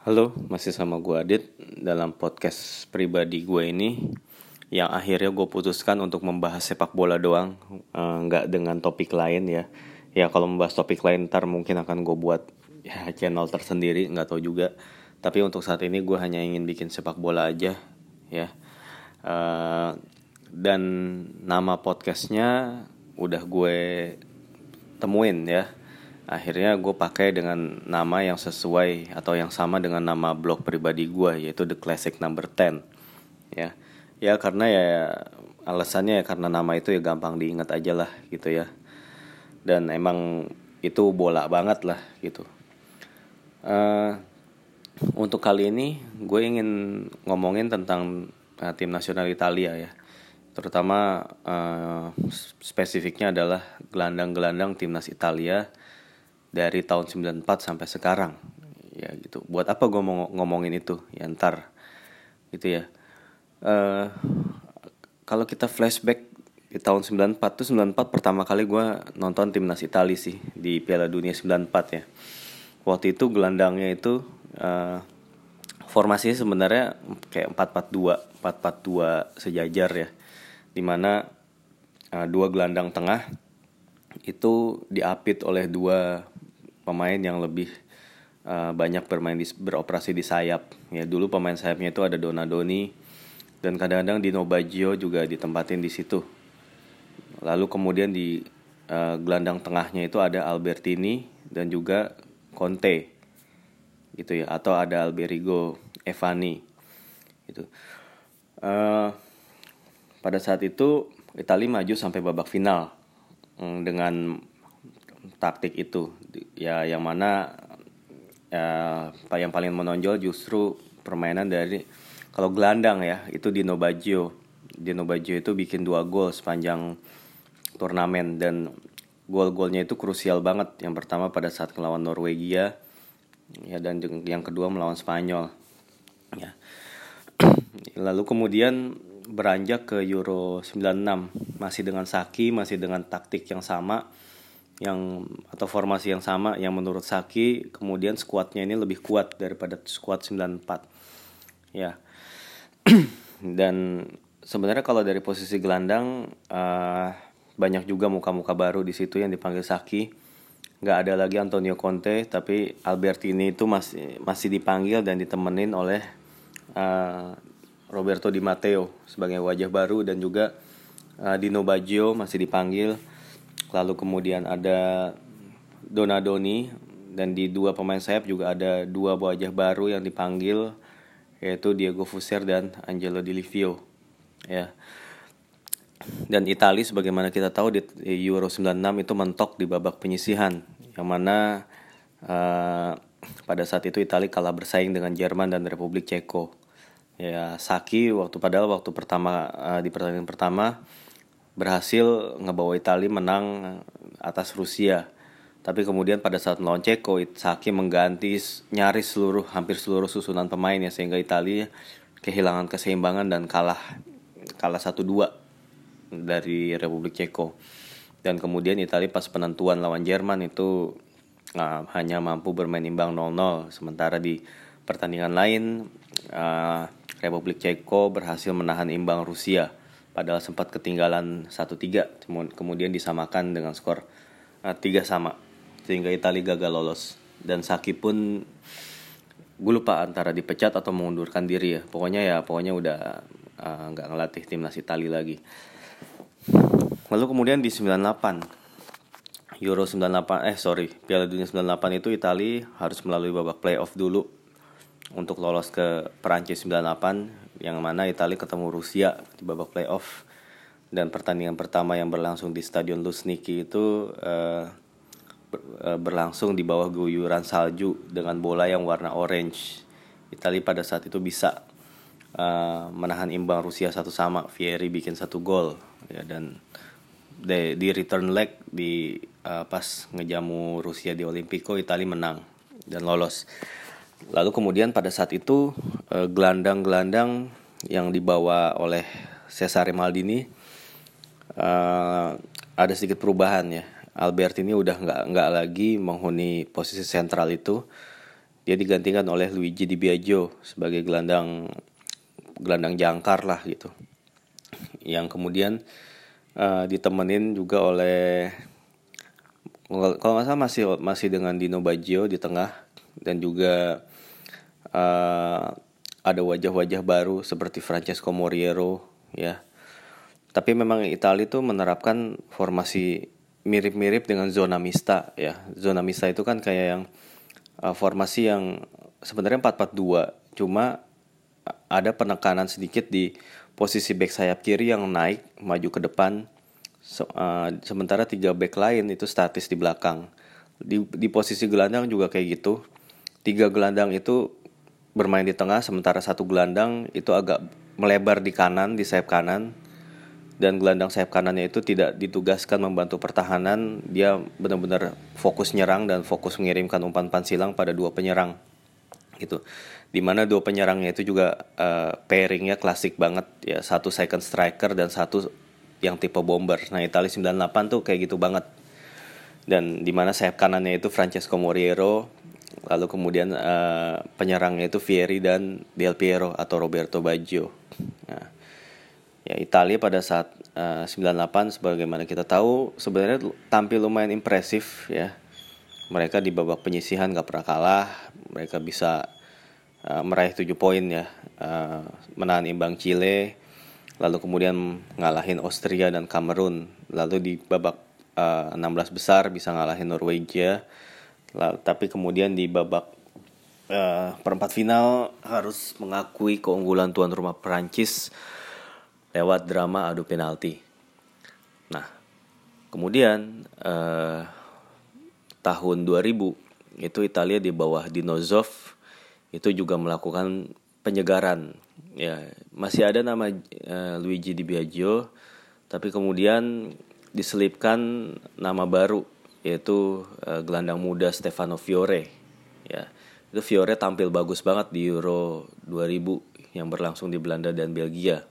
Halo, masih sama gue Adit dalam podcast pribadi gue ini yang akhirnya gue putuskan untuk membahas sepak bola doang, eh, nggak dengan topik lain ya. Ya kalau membahas topik lain ntar mungkin akan gue buat ya channel tersendiri, nggak tahu juga. Tapi untuk saat ini gue hanya ingin bikin sepak bola aja ya. Eh, dan nama podcastnya udah gue temuin ya akhirnya gue pakai dengan nama yang sesuai atau yang sama dengan nama blog pribadi gue yaitu The Classic Number 10 ya ya karena ya alasannya ya karena nama itu ya gampang diingat aja lah gitu ya. Dan emang itu bola banget lah gitu. Uh, untuk kali ini gue ingin ngomongin tentang uh, tim nasional Italia ya. Terutama uh, spesifiknya adalah gelandang-gelandang timnas Italia dari tahun 94 sampai sekarang. Ya gitu. Buat apa gue mau ngomongin itu? Ya ntar. Gitu ya. Uh, kalau kita flashback di tahun 94 tuh 94 pertama kali gue nonton timnas Italia sih di Piala Dunia 94 ya. Waktu itu gelandangnya itu uh, formasinya sebenarnya kayak 442 442 sejajar ya. Di mana uh, dua gelandang tengah itu diapit oleh dua pemain yang lebih uh, banyak bermain di, beroperasi di sayap. Ya dulu pemain sayapnya itu ada Donadoni dan kadang-kadang Dino Baggio juga ditempatin di situ. Lalu kemudian di uh, gelandang tengahnya itu ada Albertini dan juga Conte gitu ya atau ada Alberigo Evani itu uh, pada saat itu Italia maju sampai babak final mm, dengan taktik itu. Ya yang mana ya yang paling menonjol justru permainan dari kalau gelandang ya itu Dino Baggio. Dino Baggio itu bikin dua gol sepanjang turnamen dan gol-golnya itu krusial banget. Yang pertama pada saat melawan Norwegia ya dan yang kedua melawan Spanyol. Ya. Lalu kemudian beranjak ke Euro 96 masih dengan Saki masih dengan taktik yang sama yang atau formasi yang sama yang menurut Saki kemudian skuadnya ini lebih kuat daripada skuad 94 ya. Dan sebenarnya kalau dari posisi gelandang uh, banyak juga muka-muka baru di situ yang dipanggil Saki. Nggak ada lagi Antonio Conte tapi Albertini itu masih masih dipanggil dan ditemenin oleh uh, Roberto Di Matteo sebagai wajah baru dan juga uh, Dino Baggio masih dipanggil lalu kemudian ada Donadoni dan di dua pemain sayap juga ada dua wajah baru yang dipanggil yaitu Diego Fuser dan Angelo Di Livio ya. Dan Italia sebagaimana kita tahu di Euro 96 itu mentok di babak penyisihan yang mana uh, pada saat itu Italia kalah bersaing dengan Jerman dan Republik Ceko. Ya Saki waktu padahal waktu pertama uh, di pertandingan pertama berhasil ngebawa Italia menang atas Rusia. Tapi kemudian pada saat melawan Ceko, Saki mengganti nyaris seluruh hampir seluruh susunan pemain ya sehingga Italia kehilangan keseimbangan dan kalah kalah 1-2 dari Republik Ceko. Dan kemudian Italia pas penentuan lawan Jerman itu uh, hanya mampu bermain imbang 0-0 sementara di pertandingan lain uh, Republik Ceko berhasil menahan imbang Rusia padahal sempat ketinggalan 1-3 kemudian disamakan dengan skor uh, 3 sama sehingga Italia gagal lolos. Dan Saki pun gue lupa antara dipecat atau mengundurkan diri ya. Pokoknya ya pokoknya udah uh, nggak uh, ngelatih timnas Italia lagi. Lalu kemudian di 98 Euro 98 eh sorry Piala Dunia 98 itu Italia harus melalui babak playoff dulu untuk lolos ke Perancis 98 yang mana Italia ketemu Rusia di babak playoff dan pertandingan pertama yang berlangsung di Stadion Luzhniki itu uh, berlangsung di bawah guyuran salju dengan bola yang warna orange. Italia pada saat itu bisa uh, menahan imbang Rusia satu sama. Vieri bikin satu gol ya dan di, di return leg di uh, pas ngejamu Rusia di Olimpico Italia menang dan lolos. Lalu kemudian pada saat itu eh, gelandang-gelandang yang dibawa oleh Cesare Maldini uh, ada sedikit perubahan ya. Albert ini udah nggak nggak lagi menghuni posisi sentral itu dia digantikan oleh Luigi Di Biagio sebagai gelandang gelandang jangkar lah gitu yang kemudian uh, ditemenin juga oleh kalau nggak salah masih masih dengan Dino Baggio di tengah dan juga uh, ada wajah-wajah baru seperti Francesco Moriero ya. Tapi memang Italia itu menerapkan formasi mirip-mirip dengan zona mista ya. Zona mista itu kan kayak yang uh, formasi yang sebenarnya 4-4-2 cuma ada penekanan sedikit di posisi back sayap kiri yang naik maju ke depan. So, uh, sementara tiga back lain itu statis di belakang. Di, di posisi gelandang juga kayak gitu. Tiga gelandang itu bermain di tengah sementara satu gelandang itu agak melebar di kanan di sayap kanan. Dan gelandang sayap kanannya itu tidak ditugaskan membantu pertahanan. Dia benar-benar fokus nyerang dan fokus mengirimkan umpan-umpan silang pada dua penyerang gitu. Di mana dua penyerangnya itu juga uh, pairingnya klasik banget ya. Satu second striker dan satu yang tipe bomber. Nah Italia 98 tuh kayak gitu banget. Dan di mana sayap kanannya itu Francesco Moriero lalu kemudian uh, penyerangnya itu Fieri dan Del Piero atau Roberto Baggio. Nah, ya Italia pada saat uh, 98 sebagaimana kita tahu sebenarnya tampil lumayan impresif ya. Mereka di babak penyisihan gak pernah kalah mereka bisa uh, meraih 7 poin ya uh, menahan imbang Chile lalu kemudian ngalahin Austria dan Kamerun. Lalu di babak uh, eh, 16 besar bisa ngalahin Norwegia lalu, tapi kemudian di babak uh, perempat final harus mengakui keunggulan tuan rumah Prancis lewat drama adu penalti. Nah kemudian uh, tahun 2000 itu Italia di bawah Dinozov itu juga melakukan penyegaran. Ya masih ada nama uh, Luigi Di Biagio tapi kemudian diselipkan nama baru yaitu uh, gelandang muda Stefano Fiore ya. Itu Fiore tampil bagus banget di Euro 2000 yang berlangsung di Belanda dan Belgia.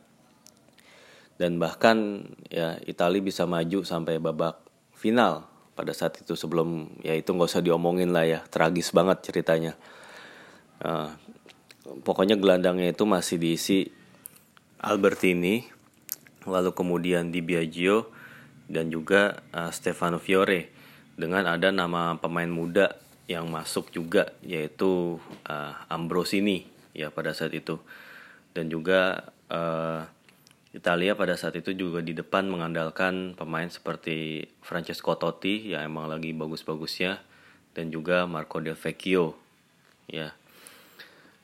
Dan bahkan ya Italia bisa maju sampai babak final pada saat itu sebelum ya itu nggak usah diomongin lah ya tragis banget ceritanya. Uh, pokoknya gelandangnya itu masih diisi Albertini lalu kemudian Di Biagio dan juga uh, Stefano Fiore dengan ada nama pemain muda yang masuk juga yaitu uh, Ambrosini ya pada saat itu. Dan juga uh, Italia pada saat itu juga di depan mengandalkan pemain seperti Francesco Totti yang emang lagi bagus-bagusnya dan juga Marco Del Vecchio ya.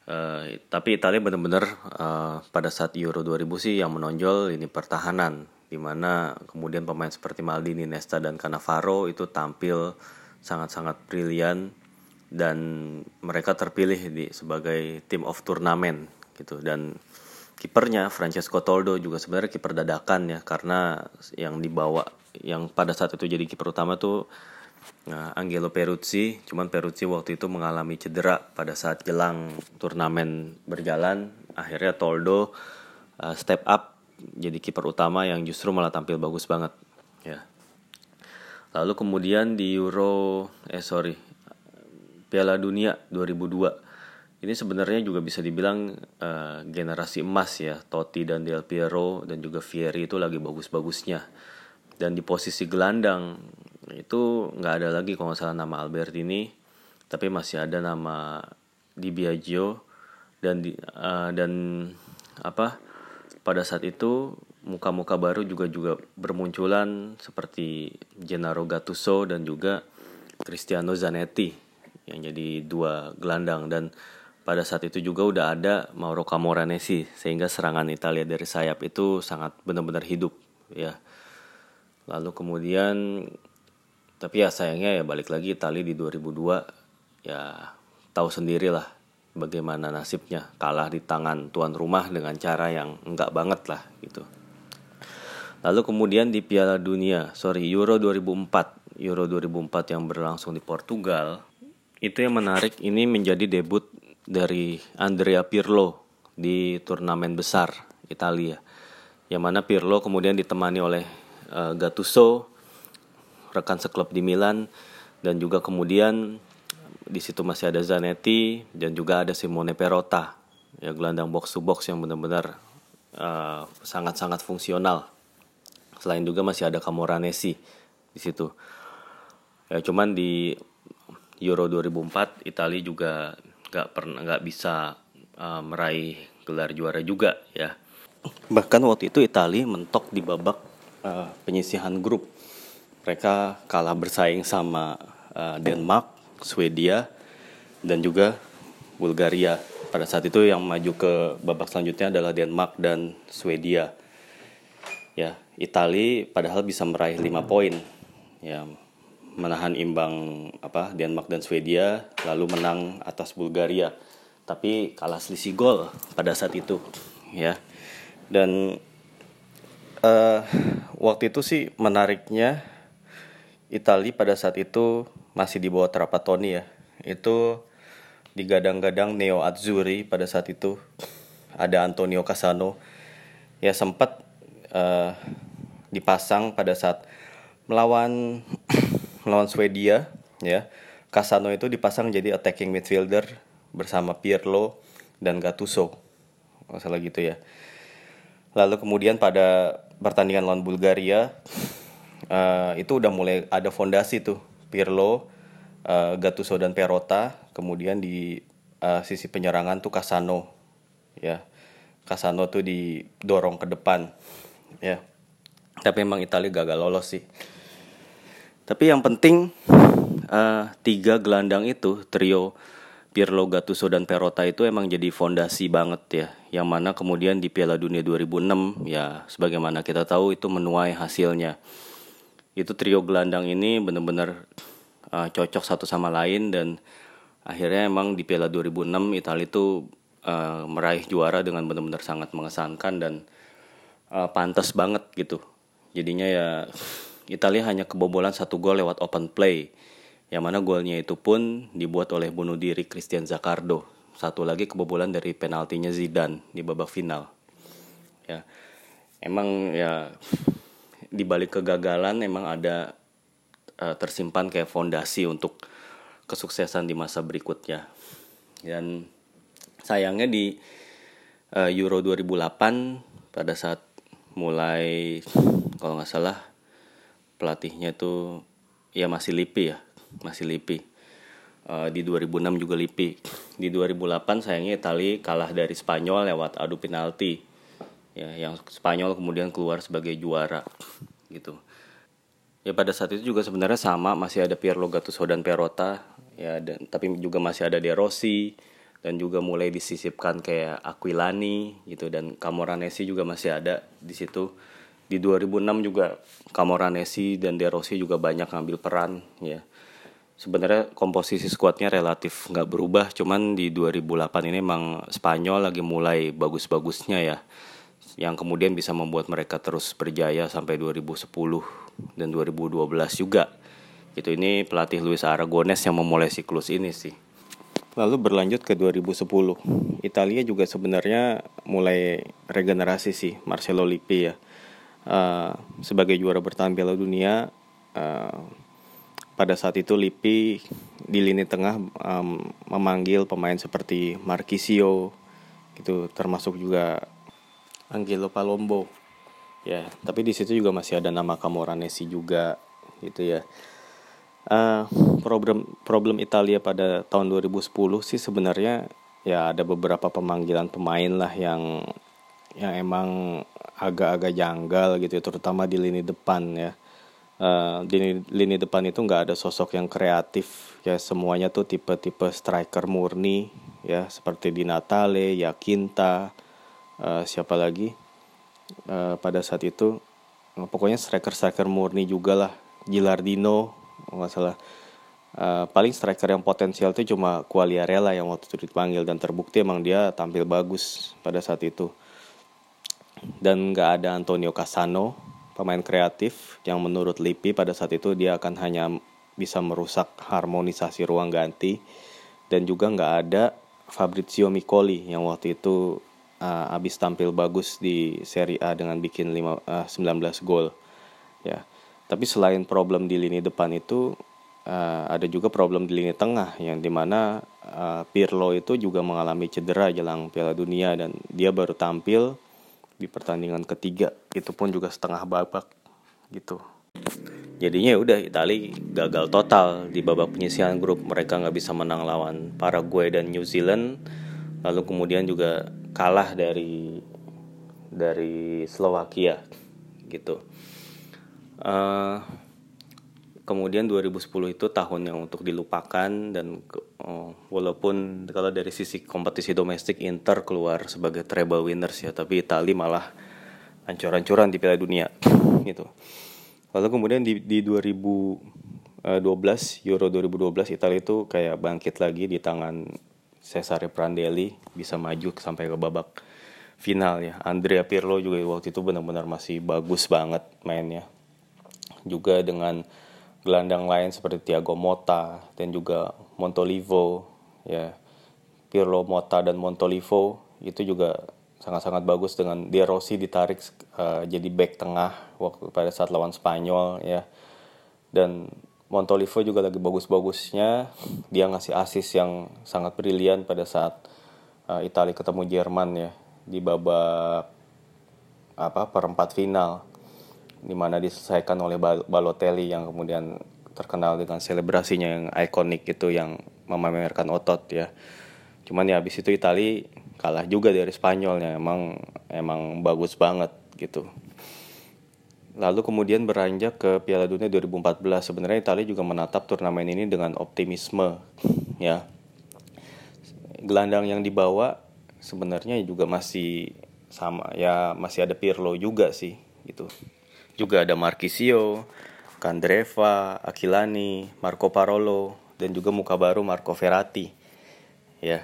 Uh, tapi Italia benar-benar uh, pada saat Euro 2000 sih yang menonjol ini pertahanan di mana kemudian pemain seperti Maldini, Nesta dan Cannavaro itu tampil sangat-sangat brilian dan mereka terpilih di sebagai team of turnamen gitu. Dan kipernya Francesco Toldo juga sebenarnya kiper dadakan ya karena yang dibawa yang pada saat itu jadi kiper utama tuh nah, Angelo Peruzzi. Cuman Peruzzi waktu itu mengalami cedera pada saat jelang turnamen berjalan. Akhirnya Toldo uh, step up jadi kiper utama yang justru malah tampil bagus banget. Ya. Lalu kemudian di Euro eh sorry Piala Dunia 2002 ini sebenarnya juga bisa dibilang uh, generasi emas ya. Totti dan Del Piero dan juga Fieri itu lagi bagus-bagusnya. Dan di posisi gelandang itu nggak ada lagi kalau nggak salah nama Albertini tapi masih ada nama Di Biagio dan di, uh, dan apa pada saat itu muka-muka baru juga juga bermunculan seperti Gennaro Gattuso dan juga Cristiano Zanetti yang jadi dua gelandang dan pada saat itu juga udah ada Mauro Camoranesi sehingga serangan Italia dari sayap itu sangat benar-benar hidup ya. Lalu kemudian tapi ya sayangnya ya balik lagi Italia di 2002 ya tahu sendirilah bagaimana nasibnya kalah di tangan tuan rumah dengan cara yang enggak banget lah gitu. Lalu kemudian di Piala Dunia, sorry Euro 2004, Euro 2004 yang berlangsung di Portugal, itu yang menarik ini menjadi debut dari Andrea Pirlo di turnamen besar Italia. Yang mana Pirlo kemudian ditemani oleh uh, Gattuso, rekan seklub di Milan dan juga kemudian di situ masih ada Zanetti dan juga ada Simone Perota. Ya gelandang box to box yang benar-benar uh, sangat-sangat fungsional. Selain juga masih ada Camoranesi di situ. Ya cuman di Euro 2004 Italia juga nggak pernah nggak bisa uh, meraih gelar juara juga ya. Bahkan waktu itu Italia mentok di babak uh, penyisihan grup. Mereka kalah bersaing sama uh, Denmark, Swedia, dan juga Bulgaria. Pada saat itu yang maju ke babak selanjutnya adalah Denmark dan Swedia. Ya, Italia padahal bisa meraih 5 poin. Ya, menahan imbang apa Denmark dan Swedia lalu menang atas Bulgaria. Tapi kalah selisih gol pada saat itu, ya. Dan uh, waktu itu sih menariknya Italia pada saat itu masih di bawah Trapattoni ya. Itu digadang-gadang Neo Azzurri pada saat itu ada Antonio Cassano ya sempat uh, dipasang pada saat melawan melawan Swedia ya. Cassano itu dipasang jadi attacking midfielder bersama Pirlo dan Gattuso. Masalah gitu ya. Lalu kemudian pada pertandingan lawan Bulgaria uh, itu udah mulai ada fondasi tuh Pirlo, uh, Gattuso dan Perota, kemudian di uh, sisi penyerangan tuh Casano, ya Casano tuh didorong ke depan, ya. Tapi emang Italia gagal lolos sih. Tapi yang penting uh, tiga gelandang itu trio Pirlo, Gattuso dan Perota itu emang jadi fondasi banget ya. Yang mana kemudian di Piala Dunia 2006 ya sebagaimana kita tahu itu menuai hasilnya itu trio gelandang ini benar-benar uh, cocok satu sama lain dan akhirnya emang di Piala 2006 Italia itu uh, meraih juara dengan benar-benar sangat mengesankan dan uh, pantas banget gitu. Jadinya ya Italia hanya kebobolan satu gol lewat open play. Yang mana golnya itu pun dibuat oleh bunuh diri Christian Zaccardo. Satu lagi kebobolan dari penaltinya Zidane di babak final. Ya. Emang ya di balik kegagalan memang ada uh, tersimpan kayak fondasi untuk kesuksesan di masa berikutnya. Dan sayangnya di uh, Euro 2008 pada saat mulai kalau nggak salah pelatihnya tuh ya masih Lipi ya, masih Lipi. Uh, di 2006 juga Lipi. Di 2008 sayangnya Italia kalah dari Spanyol lewat adu penalti ya yang Spanyol kemudian keluar sebagai juara gitu. Ya pada saat itu juga sebenarnya sama masih ada Pierlo Gattuso dan Perota ya dan tapi juga masih ada De Rossi dan juga mulai disisipkan kayak Aquilani gitu dan Camoranesi juga masih ada di situ. Di 2006 juga Camoranesi dan De Rossi juga banyak ngambil peran ya. Sebenarnya komposisi skuadnya relatif nggak berubah cuman di 2008 ini emang Spanyol lagi mulai bagus-bagusnya ya yang kemudian bisa membuat mereka terus berjaya sampai 2010 dan 2012 juga. Gitu ini pelatih Luis Aragones yang memulai siklus ini sih. Lalu berlanjut ke 2010. Italia juga sebenarnya mulai regenerasi sih Marcelo Lippi ya. Uh, sebagai juara bertahan Piala Dunia uh, pada saat itu Lippi di lini tengah um, memanggil pemain seperti Marquisio gitu termasuk juga Angelo Palombo. Ya tapi di situ juga masih ada nama Camoranesi juga gitu ya. Uh, problem problem Italia pada tahun 2010 sih sebenarnya ya ada beberapa pemanggilan pemain lah yang yang emang agak-agak janggal gitu ya, terutama di lini depan ya. Uh, di lini depan itu nggak ada sosok yang kreatif ya semuanya tuh tipe-tipe striker murni ya seperti di Natale, Yakinta, uh, siapa lagi? Uh, pada saat itu uh, pokoknya striker striker murni juga lah. Gilardino nggak salah. Uh, paling striker yang potensial itu cuma Quagliarella yang waktu itu dipanggil. Dan terbukti emang dia tampil bagus pada saat itu. Dan nggak ada Antonio Cassano pemain kreatif yang menurut Lippi pada saat itu dia akan hanya bisa merusak harmonisasi ruang ganti. Dan juga nggak ada Fabrizio Micoli yang waktu itu uh, abis tampil bagus di Serie A dengan bikin 5, uh, 19 gol ya. Tapi selain problem di lini depan itu uh, ada juga problem di lini tengah yang di mana uh, Pirlo itu juga mengalami cedera jelang Piala Dunia dan dia baru tampil di pertandingan ketiga. Itu pun juga setengah babak gitu. Jadinya ya udah Italia gagal total di babak penyisihan grup. Mereka nggak bisa menang lawan Paraguay dan New Zealand. Lalu kemudian juga kalah dari dari Slovakia gitu. Uh, kemudian 2010 itu tahun yang untuk dilupakan dan uh, walaupun kalau dari sisi kompetisi domestik Inter keluar sebagai treble winners ya tapi Italia malah ancur-ancuran di Piala Dunia gitu. Lalu kemudian di, di 2012 Euro 2012 Italia itu kayak bangkit lagi di tangan Cesare Prandelli bisa maju sampai ke babak final ya. Andrea Pirlo juga waktu itu benar-benar masih bagus banget mainnya. Juga dengan gelandang lain seperti Thiago Motta dan juga Montolivo ya. Pirlo Motta dan Montolivo itu juga sangat-sangat bagus dengan De Rossi ditarik uh, jadi back tengah waktu pada saat lawan Spanyol ya. Dan Montolivo juga lagi bagus-bagusnya dia ngasih asis yang sangat brilian pada saat uh, Italia ketemu Jerman ya di babak apa perempat final di mana diselesaikan oleh Balotelli yang kemudian terkenal dengan selebrasinya yang ikonik itu yang memamerkan otot ya. Cuman ya habis itu Itali kalah juga dari Spanyolnya emang emang bagus banget gitu. Lalu kemudian beranjak ke Piala Dunia 2014. Sebenarnya Italia juga menatap turnamen ini dengan optimisme ya. Gelandang yang dibawa sebenarnya juga masih sama ya masih ada Pirlo juga sih gitu juga ada Marquisio, Candreva, Aquilani, Marco Parolo, dan juga muka baru Marco Verratti. Ya.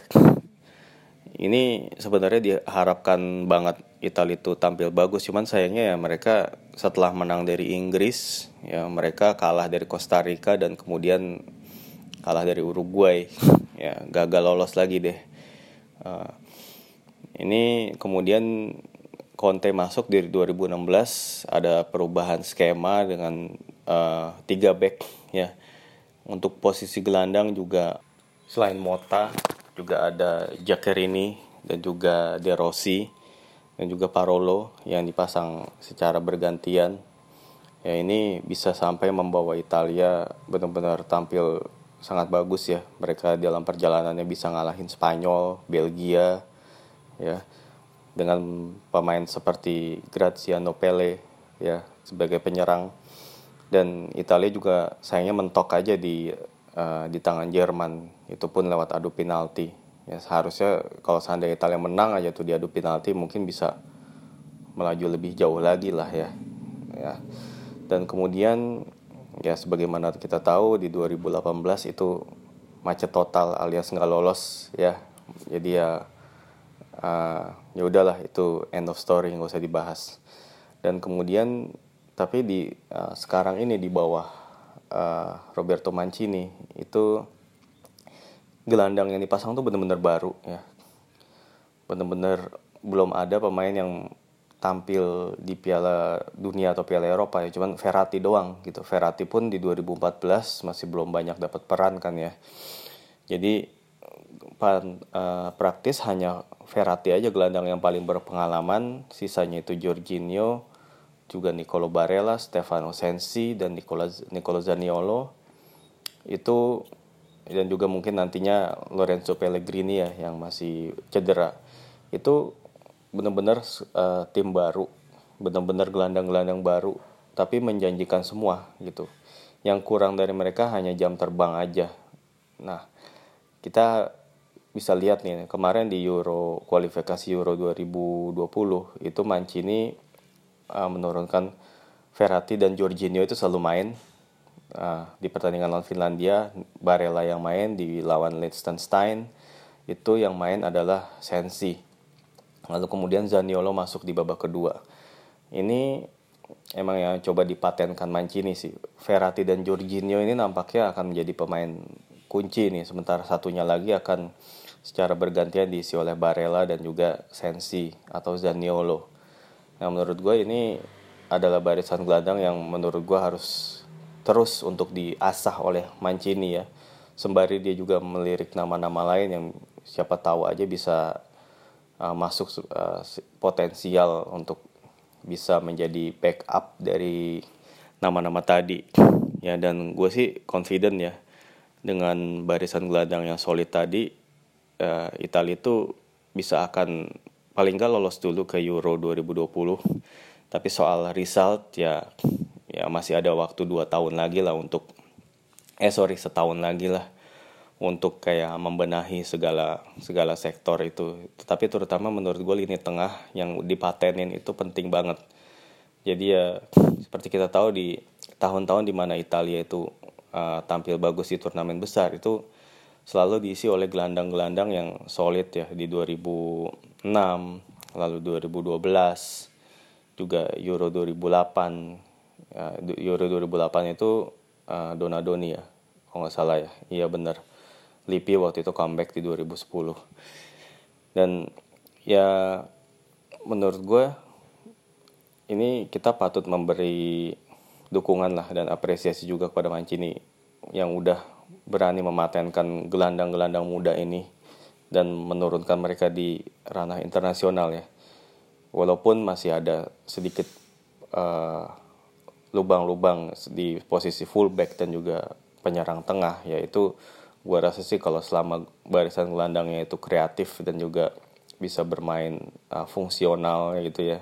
Ini sebenarnya diharapkan banget Italia itu tampil bagus, cuman sayangnya ya mereka setelah menang dari Inggris, ya mereka kalah dari Costa Rica dan kemudian kalah dari Uruguay. Ya, gagal lolos lagi deh. Uh, ini kemudian Conte masuk dari 2016 ada perubahan skema dengan uh, tiga back ya untuk posisi gelandang juga selain Mota juga ada Jackerini dan juga De Rossi dan juga Parolo yang dipasang secara bergantian. Ya ini bisa sampai membawa Italia benar-benar tampil sangat bagus ya. Mereka dalam perjalanannya bisa ngalahin Spanyol Belgia ya dengan pemain seperti Graziano Pele ya sebagai penyerang. Dan Italia juga sayangnya mentok aja di uh, di tangan Jerman itu pun lewat adu penalti. Ya seharusnya kalau seandainya Italia menang aja tuh di adu penalti mungkin bisa melaju lebih jauh lagi lah ya. Ya. Dan kemudian ya sebagaimana kita tahu di 2018 itu macet total alias nggak lolos ya. Jadi ya uh, ya udahlah itu end of story nggak usah dibahas. Dan kemudian tapi di uh, sekarang ini di bawah uh, Roberto Mancini itu gelandang yang dipasang tuh bener-bener baru ya. Bener-bener belum ada pemain yang tampil di Piala Dunia atau Piala Eropa ya cuman Verratti doang gitu. Verratti pun di 2014 masih belum banyak dapat peran kan ya. Jadi pan, uh, praktis hanya Verratti aja gelandang yang paling berpengalaman, sisanya itu Jorginho, juga Nicolo Barella, Stefano Sensi dan Nicola Nicolo Zaniolo. Itu dan juga mungkin nantinya Lorenzo Pellegrini ya yang masih cedera. Itu benar-benar uh, tim baru, benar-benar gelandang-gelandang baru, tapi menjanjikan semua gitu. Yang kurang dari mereka hanya jam terbang aja. Nah, kita bisa lihat nih kemarin di Euro kualifikasi Euro 2020 itu Mancini uh, menurunkan Verratti dan Jorginho itu selalu main. Uh, di pertandingan lawan Finlandia Barella yang main di lawan Liechtenstein itu yang main adalah Sensi. Lalu kemudian Zaniolo masuk di babak kedua. Ini emang yang coba dipatenkan Mancini sih. Verratti dan Jorginho ini nampaknya akan menjadi pemain kunci nih. Sementara satunya lagi akan secara bergantian diisi oleh Barella dan juga Sensi atau Zaniolo. Nah menurut gue ini adalah barisan gelandang yang menurut gue harus terus untuk diasah oleh Mancini ya. Sembari dia juga melirik nama-nama lain yang siapa tahu aja bisa uh, masuk uh, potensial untuk bisa menjadi backup dari nama-nama tadi. Ya dan gue sih confident ya dengan barisan gelandang yang solid tadi uh, Italia itu bisa akan paling nggak lolos dulu ke Euro 2020 tapi soal result ya ya masih ada waktu dua tahun lagi lah untuk eh sorry setahun lagi lah untuk kayak membenahi segala segala sektor itu. Tetapi terutama menurut gue lini tengah yang dipatenin itu penting banget. Jadi ya seperti kita tahu di tahun-tahun di mana Italia itu uh, tampil bagus di turnamen besar itu selalu diisi oleh gelandang-gelandang yang solid ya di 2006 lalu 2012 juga Euro 2008 uh, Euro 2008 itu uh, Donadoni ya kalau nggak salah ya. Iya benar. Lippi waktu itu comeback di 2010 dan ya menurut gue ini kita patut memberi dukungan lah dan apresiasi juga kepada Mancini yang udah berani mematenkan gelandang-gelandang muda ini dan menurunkan mereka di ranah internasional ya. Walaupun masih ada sedikit uh, lubang-lubang di posisi fullback dan juga penyerang tengah yaitu gue rasa sih kalau selama barisan gelandangnya itu kreatif dan juga bisa bermain uh, fungsional gitu ya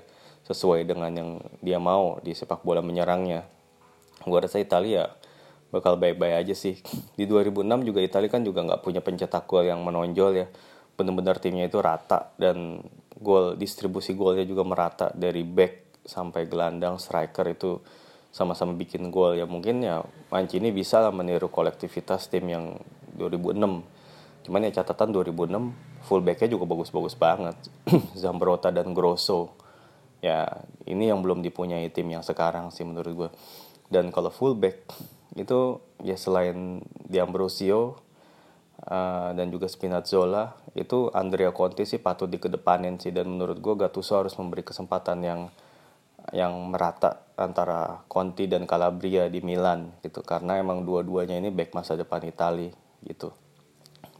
sesuai dengan yang dia mau di sepak bola menyerangnya. Gue rasa Italia bakal baik-baik aja sih. Di 2006 juga Italia kan juga nggak punya pencetak gol yang menonjol ya. Benar-benar timnya itu rata dan gol distribusi golnya juga merata dari back sampai gelandang striker itu sama-sama bikin gol. Ya mungkin ya Mancini bisa lah meniru kolektivitas tim yang 2006 cuman ya catatan 2006 fullbacknya juga bagus-bagus banget. Zambrota dan Grosso. Ya ini yang belum dipunyai tim yang sekarang sih menurut gue dan kalau fullback itu ya selain Diambrosio uh, dan juga Spinazzola itu Andrea Conti sih patut dikedepanin sih. Dan menurut gue Gattuso harus memberi kesempatan yang yang merata antara Conti dan Calabria di Milan gitu. Karena emang dua-duanya ini back masa depan Italia gitu.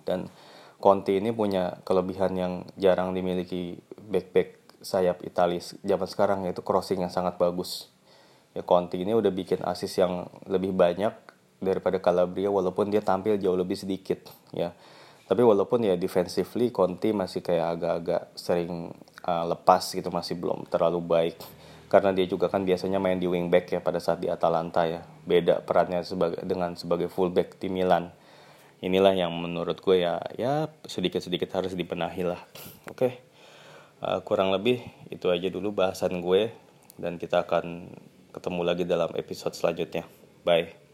Dan Conti ini punya kelebihan yang jarang dimiliki back-back sayap Italia zaman sekarang yaitu crossing yang sangat bagus ya Conti ini udah bikin asis yang lebih banyak daripada Calabria walaupun dia tampil jauh lebih sedikit ya. Tapi walaupun ya defensively Conti masih kayak agak-agak sering uh, lepas gitu masih belum terlalu baik. Karena dia juga kan biasanya main di wingback ya pada saat di Atalanta ya. Beda perannya sebagai dengan sebagai fullback di Milan. Inilah yang menurut gue ya ya sedikit sedikit harus dipenahi lah. Oke uh, kurang lebih itu aja dulu bahasan gue. Dan kita akan ketemu lagi dalam episode selanjutnya. Bye